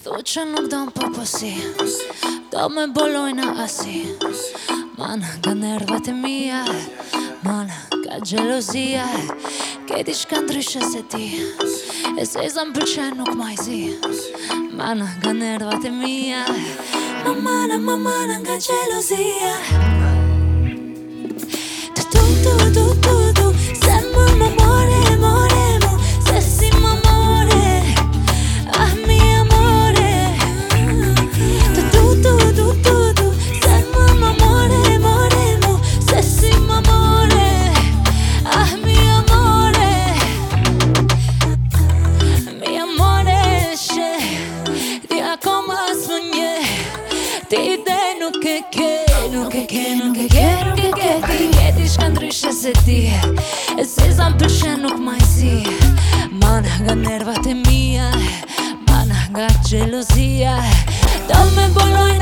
Thu që nuk do më poposi Do me bolojna asi Man, ka nervat e mija Man, ka gjelozia Këti shka ndryshë se ti E se nuk majzi Man, ka nervat e mija Ma mana, ma mana, ka gjelozia Ma mana, ka gjelozia quiero, que quiero, que quiero, que quiero, que quiero, que jediš kam driše se ti Se znam pršenuk maj si Managa nerva te mija Managa čelozija Da me boloj